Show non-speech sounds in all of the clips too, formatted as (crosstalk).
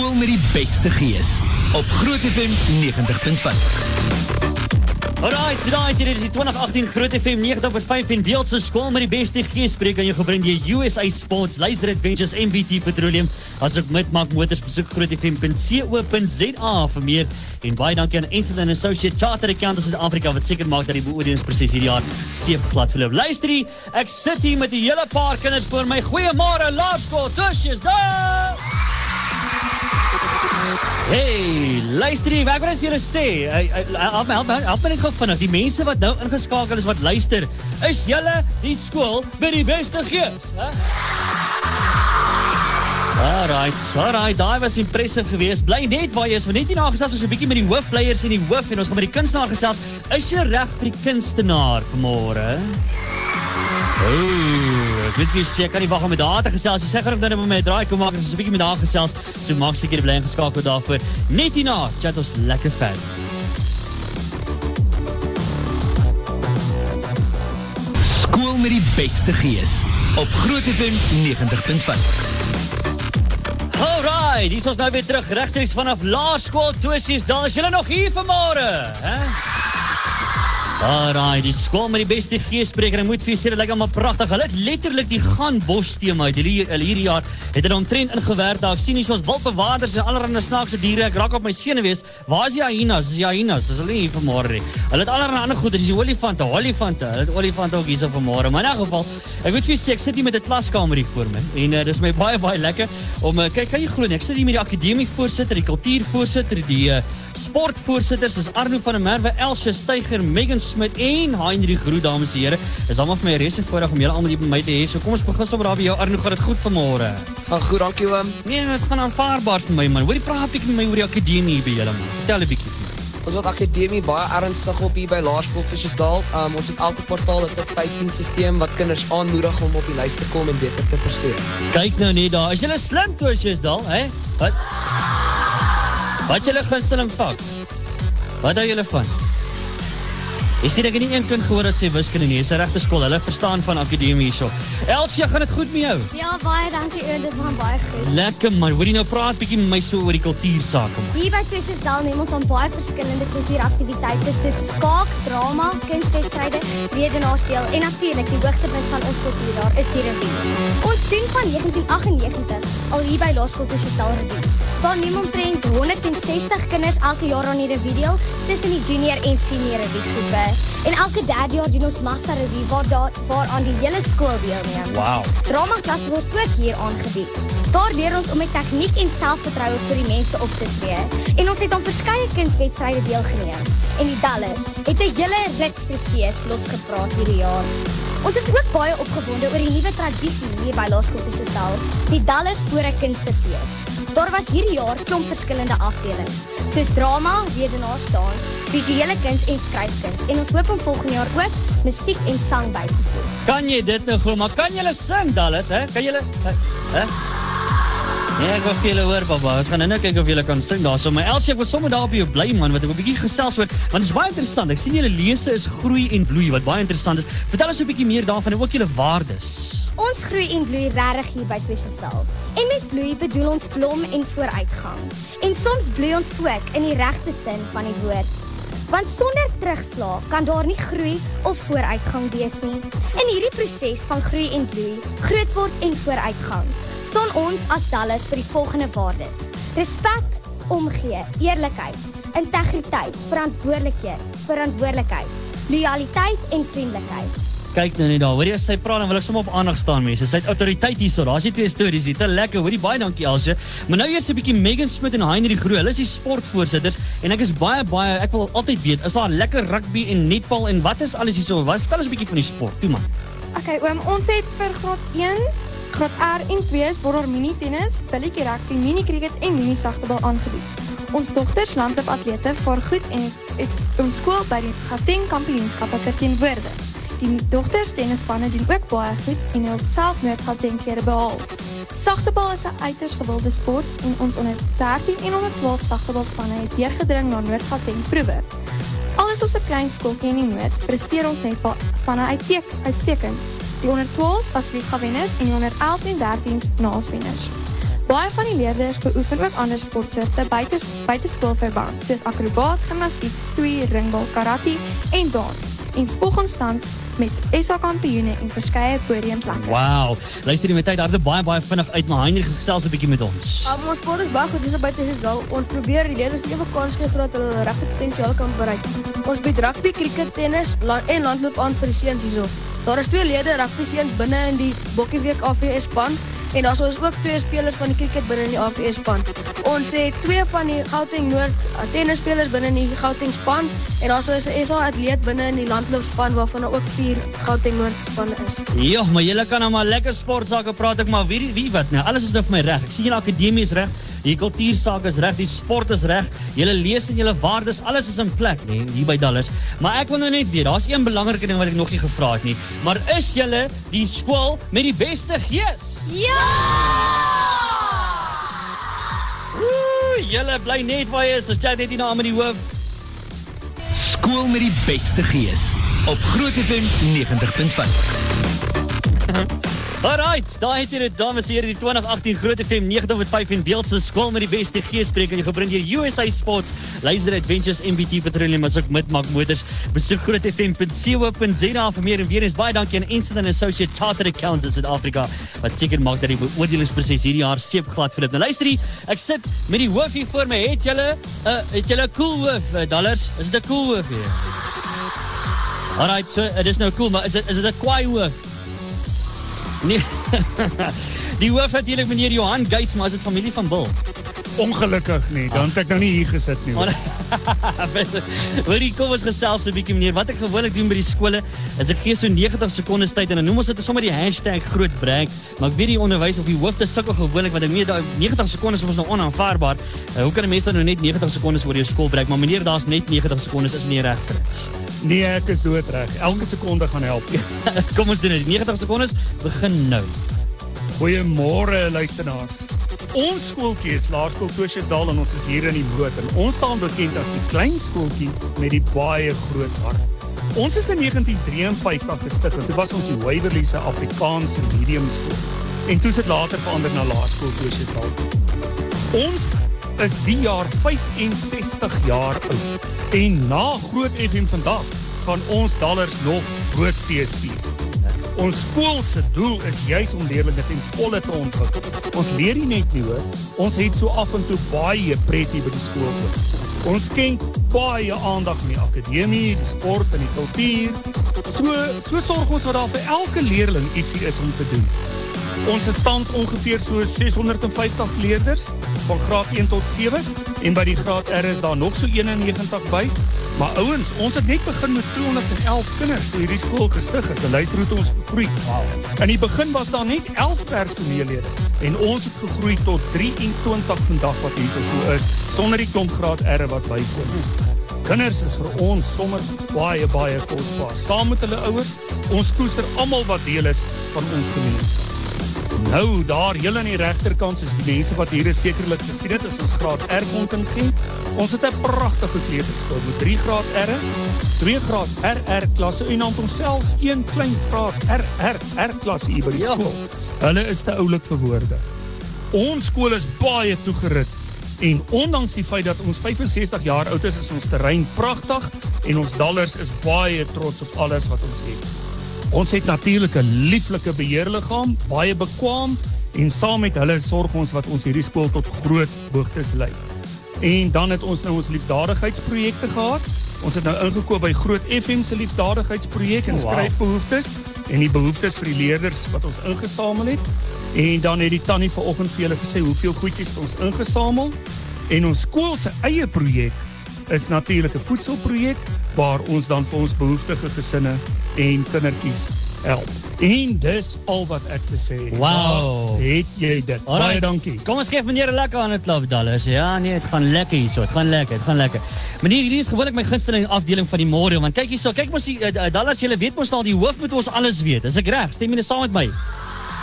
Skool met die beste gees op Groot FM 90.5. Alright, daai hier is die 2018 Groot FM 90.5 en beeld se skool met die beste geespreek aan jou gebring deur USA Sports, Luister Adventures MVT Petroleum. As ek met Mark Motors besoek grootfm.co.za vir meer en baie dankie aan Instant and Associate Chartered Accountants in Suid-Afrika wat seker maak dat die beoordelingsproses hierdie jaar seep glad verloop. Luister hier, ek sit hier met 'n hele paar kinders voor my. Goeiemôre Laerskool, tusjes daar. Hey, luister hier, ek wil net vir julle sê, help my, help my, help my net gou vinnig. Die mense wat nou ingeskakel is wat luister, is julle die skool by die beste gees, hè? Alright, alright, daai was impressive geweest. Bly net waar jy is, want net hierna gesels ons 'n bietjie met die hoofleiers en die hoof en ons gaan met die kunstenaar gesels. Is jy reg vir die kunstenaar vanmôre? Ooh, ek weet jy sê kan nie wag om met haar te gesels. Sy sê gerus dan met my draai kom maak ons 'n bietjie met haar gesels. So maak seker bly ingeskakel daarvoor. Net hierna chat ons lekker verder. Skool met die beste gees op Groot FM 90.5. Alright, dis ons nou weer terug regstreeks vanaf Laerskool Tosies. Daar is julle nog hier vanmôre, hè? Alraai, die skool met die beste geespreker. Sê dit lyk almal pragtig. Hulle het letterlik die gaan bos tema uit hierdie hierdie jaar het hulle omtrent ingewerk daar. Sien hier soos wildbewaarders en allerlei snaakse diere. Ek raak op my senuwees. Waar is die hyenas? Dis die hyenas. Dis hulle hier vanmôre. Hulle het allerlei ander goed. Dis die olifante, olifante. Hulle het olifante ook hier so vanmôre. Maar in 'n geval, ek moet vir sê ek sit hier met 'n klaskamer hier voor my en uh, dis my baie baie lekker om uh, kyk kan jy glo nie. Ek sit hier met die akademie voorsitter, die kultuurvoorsitter, die uh, sportvoorsitters is Arno van der Merwe, Elsje Steiger, Megan Smit en Heinrich Groot dames en here. Is almal vir my rese voorreg om julle almal hier by my te hê. So kom ons begin sommer daar by jou Arno, gaan dit goed vanmôre? Gaan goed, dankie oom. Nee, dit gaan aanvaarbaar vir my man. Hoorie praat 'n bietjie met my oor die akademie by julle man. Vertel 'n bietjie vir my. Ons het akademie baie ernstig op hier by Laerskool Fishersdal. Um, ons het elke kwartaal 'n top 15 stelsel wat kinders aanmoedig om op die lys te kom en beter te presteer. Kyk nou net daar. Is julle slim toe as jy's daar, hè? Wat? Wat julle gunsteling vak? Wat hou julle van? Ek sien ek het nie een kind gehoor dat sy wiskunde nie. Dis 'n regte skool. Hulle verstaan van akademie hierso. Elsie, gaan dit goed met jou? Ja, baie dankie oor dit gaan baie goed. Lekker man. Hoorie nou praat bietjie met my so oor die kultuursake man. Hier by Tussendal neem ons aan baie verskillende kultuuraktiwiteite soos skaak, drama, kunswedstryde, redenaarspel en natuurlik die hoogtepunt van ons kultuur daar is die revue. Ons doen van 1998 al hier by Laerskool Tussendal revue. Daar neem omtrent 160 kinders elke jaar aan die revue deel tussen die junior en senior revue groepe. En elke derde jaar doen ons massa revue waar daar waar aan die hele skool deelneem. Wow. Drama klas word ook hier aangebied. Daar leer ons om met tegniek en selfvertroue vir die mense op te tree. En ons het aan verskeie kunswedstryde deelgeneem. En die Dallas het 'n hele ritsfees losgepraat hierdie jaar. Ons is ook baie opgewonde oor die nuwe tradisie hier by Laerskool Fishersdal, die Dallas Spore Kunstefees. Daar was hierdie jaar klomp verskillende afdelings, soos drama, redenaars, dans, visuele kuns en skryfkuns. En ons hoop om volgende jaar ook musiek en sang by te voeg. Kan jy dit nou glo? Maar kan julle sing Dallas, hè? Kan julle hè? Ja, ek wil julle hoor, baba. Ons gaan nou kyk of julle kan sing daarso. Maar Elsie, ek was sommer daar op jou bly man, wat ek 'n bietjie gesels oor, want dit is baie interessant. Ek sien julle lese is groei en bloei, wat baie interessant is. Vertel ons 'n bietjie meer daarvan en ook julle waardes. Ons groei en bloei regtig hier by Fishersdal. En met bloei bedoel ons blom en vooruitgang. En soms bloei ons ook in die regte sin van die woord. Want sonder terugslag kan daar nie groei of vooruitgang wees nie. In hierdie proses van groei en bloei, groot word en vooruitgang, staan ons as Dallas vir die volgende waardes: respek, omgee, eerlikheid, integriteit, verantwoordelikheid, verantwoordelikheid, lojaliteit en vriendelikheid. Kyk nou net daar. Hoor jy sy praat dan wil ek sommer op aandag staan mense. Sy het autoriteit hierso. Daar's nie twee stories. Dit is lekker. Hoorie baie dankie Elsje. Maar nou eers 'n bietjie Megan Smit en Heinrich Groot. Hulle is die sportvoorsitters en ek is baie baie ek wil altyd weet, is daar lekker rugby en netbal en wat is alles hierso? Wat vertel ons 'n bietjie van die sport. Toe man. Okay, oom, ons het vir graad 1, graad R en 2 word daar mini tennis, billetjie rugby, mini cricket en mini sagtebal aangebied. Ons dogters landloop atlete vaar goed en het, ons skool by die Gauteng kampioenskappe verteenwoordig. Die dogters tennisspanne doen ook baie goed en het self nooit Gauteng kere behaal. Sagtebal is 'n uiters gewilde sport en ons onder 13 en onder 12 sagtebalspanne het deurgedring na Noord-Gauteng proewe. Al is ons 'n klein skooltjie in die noord, presteer ons net spanne uitstekend. Die onder 12s was liga wenners en die onder 11s en 13s naaswenners. Baie van die leerders beoefen ook ander sportsoorte buite buiteskoolverband, soos akrobaat, gimnastiek, stoei, ringbal, karate en dans. En ons tans met SA kampioene en verskeie podiumplekke. Wow. Luister jy met tyd harde baie baie vinnig uit, maar Heinrich gesels 'n bietjie met ons. Um, ons sport is baie goed dis buite is wel. Ons probeer die leerders ewe kans gee sodat hulle hulle regte potensiaal kan bereik. Ons bied rugby, cricket, tennis la en landloop aan vir die seuns hierso. Daar is twee lede rugby seuns binne in die Bokkieweek AVS span en daar is ook twee spelers van die cricket binne in die AVS span. Ons het twee van die Gauteng Noord tennisspelers binne in die Gauteng span en daar is 'n SA atleet binne in die landloopspan waarvan daar ook vier Gauteng Noord spanne is. Ja, maar julle kan nou maar lekker sportsake praat ek maar wie wie wat nou. Alles is nou vir my reg. Ek sien julle akademie is reg. Die kultuursake is reg, die sport is reg. Julle lees en julle waardes, alles is in plek, nee, hier by Dallas. Maar ek wil nou net weet, daar's een belangrike ding wat ek nog nie gevra het nie. Maar is julle die skool met die beste gees? Ooh, julle bly net waar jy is. Ons chat net hier na met die hoof. Skool met die beste gees op Groot FM 90.5. Alright, daar het jy dit dames en here die 2018 Groot FM 90.5 en beeld se skool met die beste geespreek en jy gebring deur USA Sports, Laser Adventures MBT Petroleum as ook Midmark Motors. Besoek grootfm.co.za vir meer en weer eens baie dankie aan Instant and Associate Chartered Accountants in Afrika wat seker maak dat die beoordelingsproses hierdie jaar seepglad verloop. Nou luister hier, ek sit met die hoof hier voor my. Het julle 'n uh, het julle cool hoof, uh, dollars? Is dit 'n cool hoof hier? Alright, so dit is nou cool, maar is dit is dit 'n kwaai hoof? Nee. (laughs) Die hoof meneer Johan Gates, maar is dit familie van Bill? Ongelukkig nie, dan het ek nou nie hier gesit nie. hoor. (laughs) Hoorie, kom ons gesels 'n bietjie meneer. Wat ek gewoonlik doen by die skole is ek gee so 90 sekondes tyd en dan noem ons dit sommer die hashtag groot break. Maar ek weet die onderwys of die hoofde sukkel gewoonlik want ek weet daai 90 sekondes is ons nou onaanvaarbaar. Uh, hoe kan 'n mens dan nou net 90 sekondes oor jou skool breek? Maar meneer, daar's net 90 sekondes is nie reg vir dit. Nee, ek is doodreg. Elke sekonde gaan help. (laughs) kom ons doen dit. Die 90 sekondes begin nou. Goeiemôre luisteraars. Ons skooltjie is Laerskool Tosjesdal en ons is hier in die boot en ons staan bekend as die klein skooltjie met die baie groot hart. Ons is in 1953 gestig en toe was ons die Waverley se Afrikaanse medium skool. En toe is dit later verander na Laerskool Tosjesdal. Ons is die jaar 65 jaar oud en na Groot FM vandag gaan ons dollars nog groot fees vier. Ons skool se doel is juis om leerders ten volle te ontwikkel. Ons leer nie net nie hoor, ons het so af en toe baie pret hier by die skool ook. Ons skenk baie aandag aan die akademie, die sport en die kultuur. So so sorg ons dat daar vir elke leerling ietsie is om te doen. Ons is tans ongeveer so 650 leerders van graad 1 tot 7 en by die graad R is daar nog so 91 by. Maar ouens, ons het net begin met 211 kinders toe hierdie skool gestig is. Luister hoe het ons gegroei. In die begin was daar net 11 personeellede en ons het gegroei tot 23 vandag wat hier so is sonder die klomp graad R wat bykom. Kinders is vir ons sommer baie baie kosbaar. Saam met hulle ouers, ons koester almal wat deel is van ons gemeenskap. Nou daar heel aan die regterkant is die mense wat hier is sekerlik gesien het as ons graad R kontingent. Ons het 'n pragtige kleuterskool met 3 graad R, 2 graad RR klasse en dan onsself een klein graad RR R klasse hier by die Ja. skool. Hulle is te oulik vir woorde. Ons skool is baie toegerus en ondanks die feit dat ons 65 jaar oud is, is ons terrein pragtig en ons dollars is baie trots op alles wat ons het. Ons het natuurlik 'n lieflike beheerliggaam, baie bekwam en saam met hulle sorg ons wat ons hierdie skool tot groot hoogtes lei. En dan het ons nou ons liefdadigheidsprojekte gehad. Ons het nou ingekoop by Groot FM se liefdadigheidsprojek en wow. skryfbehoeftes en die behoeftes vir die leerders wat ons ingesamel het. En dan het die tannie vanoggend vir julle gesê hoeveel goedjies ons ingesamel. En ons skool se eie projek is natuurlik 'n voedselprojek waar ons dan vir ons behoeftige gesinne en kindertjies help. En dis al wat ek te sê. Wow. Het jy dit? Alright. Baie dankie. Kom ons gee vir meneer 'n lekker aan het klap dollars. Ja, nee, dit gaan lekker hierso. Dit gaan lekker, dit gaan lekker. Meneer, hierdie is gewoonlik my gunsteling afdeling van die môre want kyk hierso, kyk mos die uh, dollars, julle weet mos al die hoof moet ons alles weet. Is ek reg? Stem julle saam met my?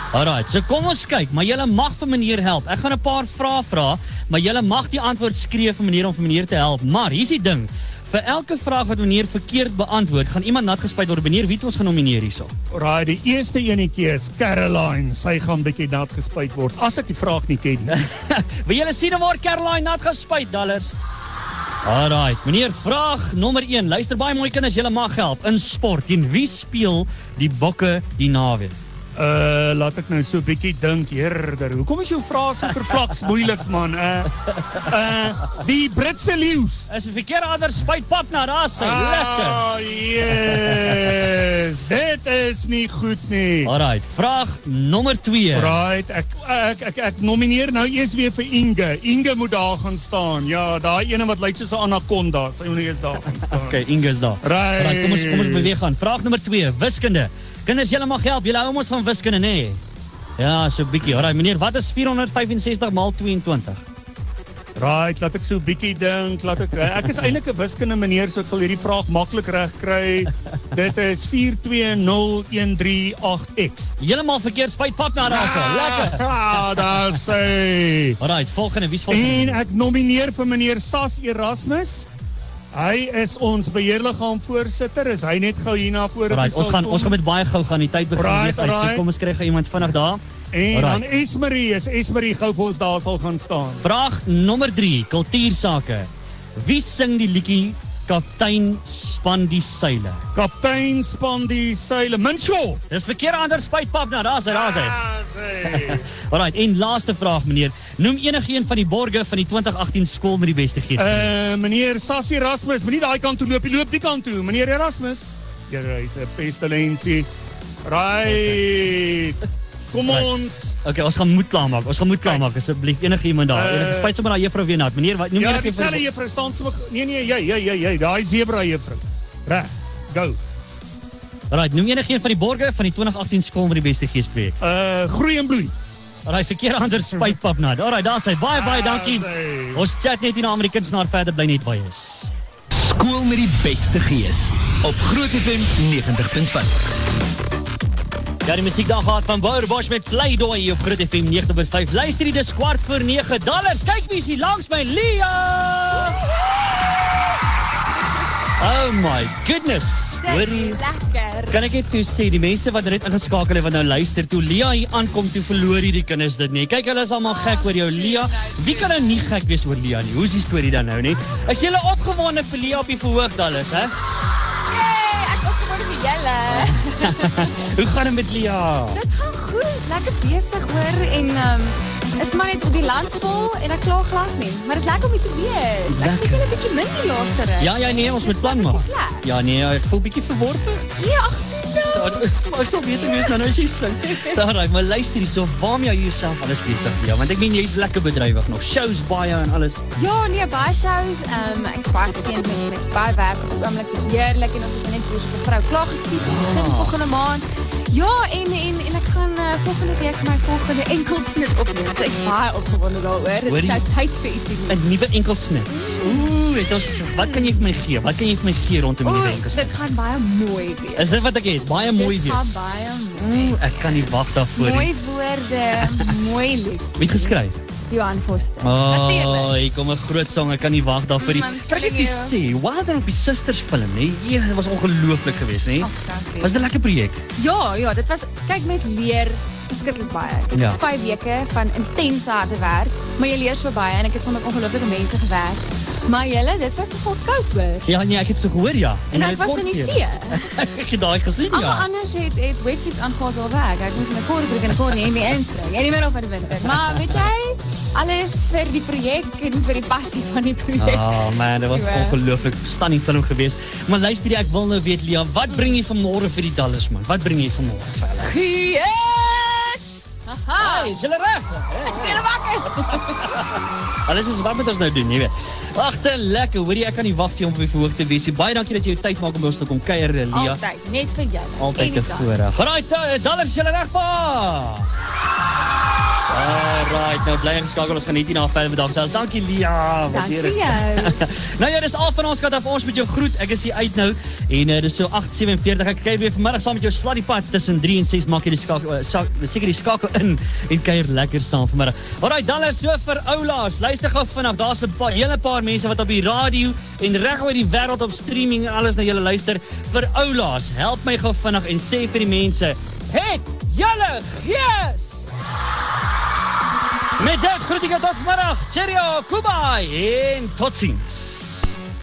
Alright, so kom ons kyk, maar julle mag vir meneer help. Ek gaan 'n paar vrae vra, maar julle mag die antwoord skree vir meneer om vir meneer te help. Maar hier's die ding. Vir elke vraag wat meneer verkeerd beantwoord, gaan iemand nat gespuit word. Meneer, wie het ons genomineer hierso? Raai, die eerste enetjie is Caroline. Sy gaan bietjie nat gespuit word as ek die vraag nie ken nie. (laughs) Wil julle sien hoe word Caroline nat gespuit, dollars? Alright, meneer, vraag nommer 1. Luister baie mooi kinders, julle mag help in sport. Teen wie speel die Bokke die naweek? Uh laat ek nou so 'n bietjie dink, herder. Hoekom is jou vrae so vervlaks moeilik man? Uh uh die Britse leeu's. Is 'n verkeerde ander spuitpap na daar sy. Lekker. Ah, yes. Dit is nie goed nie. Alright, vraag nommer 2. Right, ek ek ek ek nomineer nou eers weer vir Inge. Inge moet daar gaan staan. Ja, daai ene wat lyk soos 'n anaconda. Sy moet eers daar gaan staan. (laughs) Okay, Inge is daar. Right. Alright, kom ons kom ons beweeg aan. Vraag nommer 2, wiskunde. Kinders, julle mag help. Julle hou ons van wiskunde, nê? Nee? Ja, so 'n bietjie. Alright, meneer, wat is 465 maal 22? Right, laat ek so 'n bietjie dink, laat ek ek is eintlik 'n wiskunde meneer, so ek sal hierdie vraag maklik reg kry. Dit is 420138x. Heeltemal verkeerd spuitpap na daar so. Lekker. Ah, daar sê. Alright, volgende, wie's En volgende? ek nomineer vir meneer Sas Erasmus. Hy is ons beheerliggaam voorsitter. Is hy net gou hier na vore Alright, toe ons gaan kom? ons gaan met baie gou gaan die tyd begin Alright, beweeg uit. So alright. kom ons kry gou iemand vinnig daar. En dan Alright. Esmerie, is Esmerie gou vir ons daar sal gaan staan. Vraag nommer 3, kultuursake. Wie sing die liedjie Kaptein span die seile? Kaptein span die seile. Minshaw. Dis verkeerde ander nou. Daar's hy, daar's hy. Ah, (laughs) sê. Alright, en laaste vraag meneer. Noem enigiemand van die borge van die 2018 skool met die beste gees. Uh meneer Sas Erasmus, moenie daai kant toe loop, jy loop die kant toe. Meneer Erasmus. Ja, hy's 'n pestilensie. Right. Kom Right. ons. Okay, ons gaan moed klaarmaak. Ons gaan moed klaarmaak asseblief. Enigiemand daar. Eh, Enige spyt sommer daai juffrou weer nat. Meneer, wat noem Ja, jy dieselfde juffrou staan so. Nee nee, jy jy jy jy, daai zebra juffrou. Reg. Go. Alright, noem enigiemand van die borge van die 2018 skool met die beste gees projek. Uh groei en bloei. Alright, verkeerde ander spuitpap nat. Alright, daar's hy. Baie baie dankie. Ah, sê. Ons chat net hier na Amerikaans naar verder bly net by is. Skool met die beste gees op Groot FM 90.5. Ja, die musiek daar gehad van Bouer Bosch met Playdoy op Groot FM 90.5. Luister hier, dis kwart voor 9 dollars. Kyk wie is hier langs my, Lia. Oh my goodness. Hoorie. lekker. Kan ek net vir jou sê die mense wat net ingeskakel het wat nou luister toe Lia hier aankom toe verloor hierdie kinders dit nie. Kyk hulle is almal gek oor jou Lia. Wie kan nou nie gek wees oor Lia nie? Hoe's die storie dan nou nie? Is jy opgewonde vir Lia op die verhoog dalles, hè? Hey, ek opgewonde vir julle. Hoe gaan dit met Lia? Dit gaan goed, lekker besig hoor en ehm um, is maar net op die landskool en ek kla glad nie, maar dit is lekker om hier te wees. Ek sien julle 'n bietjie min die laaste ruk. Ja, ja nee, ons moet plan maak. Ja nee, ek voel bietjie verworpe. Nee, ag nee. Maar so beter wees nou as jy sing. Daai, maar luister hierso, waarmee jy jouself alles besig ja, want ek meen jy's lekker bedrywig nog. Shows baie en alles. Ja, nee, baie shows. Ehm um, ek baie geseënd met met baie werk op oomblik. Is heerlik en ons het net so 'n vrou klaar geskiet begin volgende maand. Ja, en en en ek gaan uh, volgende week my volgende enkelseet opneem. So ek is baie opgewonde daaroor. Dit Hoorie? is nou tyd vir ietsie. nuuts. 'n Nuwe enkelsnits. Ooh, het ons wat kan jy vir my gee? Wat kan jy vir my gee rondom die Oeh, enkels? dit gaan baie mooi wees. Is dit wat ek het? Baie mooi Dit gaan wees. baie mooi. Ooh, ek kan nie wag daarvoor nie. Mooi woorde, mooi lied. Wie het geskryf? Johan Foster. Oh, hier kom 'n groot sang. Ek kan nie wag daarvoor nie. Man, Kan ek net sê, Wilder op die Sisters film, nee, dit was ongelooflik geweest, dankie. Was dit 'n lekker projek? Ja, ja, dit was kyk mens leer verskriklik baie. Ja. ja. 5 weke van intense harde werk, maar jy leer so baie en ek het saam met ongelooflike mense gewerk. Maar julle, dit was nogal koud hoor. Ja, nee, ek het so gehoor ja. En hy ek het was in die kort see. keer. (laughs) ek het daai gesien Almal ja. anders het het wetsuits aangetrek al werk. Ek moes in 'n kortbroek en 'n kort hemie inspring. En nie meer op vir die winter. Maar weet jy, alles vir die projek en vir die passie van die projek. Oh man, dit was So. ongelooflik stunning film geweest. Maar luister, jy, ek wil nou weet Lia, wat bring jy vanmôre vir die Dallas man? Wat bring jy vanmôre vir hulle reg? Julle wakker. Alles is wat moet ons nou doen, jy weet. Agter lekker, hoorie, ek kan nie wag vir jou om op die verhoog te wees nie. Baie dankie dat jy jou tyd maak om ons te kom kuier, Lia. Altyd, net vir julle. Altyd 'n voorreg. Alraai, Dallas, is julle? Alright, nou bly ingeskakel. Ons gaan net hierna verder met dames. Dankie Lia. Dankie jou. (laughs) nou ja, dis al van ons kant af. Ons met jou groet. Ek is hier uit nou en uh, dis so 8:47. Ek kyk weer vanmiddag saam met jou sladdy pad tussen 3 en 6 maak jy die skakel uh, seker die skakel in en kuier lekker saam vanmiddag. Alright, dan is so vir oulaas. Luister gou vinnig. Daar's 'n paar hele paar mense wat op die radio en reg oor die wêreld op streaming en alles na julle luister. Vir oulaas, help my gou vinnig en sê vir die mense, "Het julle gees!" Met dit groet ek jou tot vanmiddag. Cheerio, Kubai en tot ziens.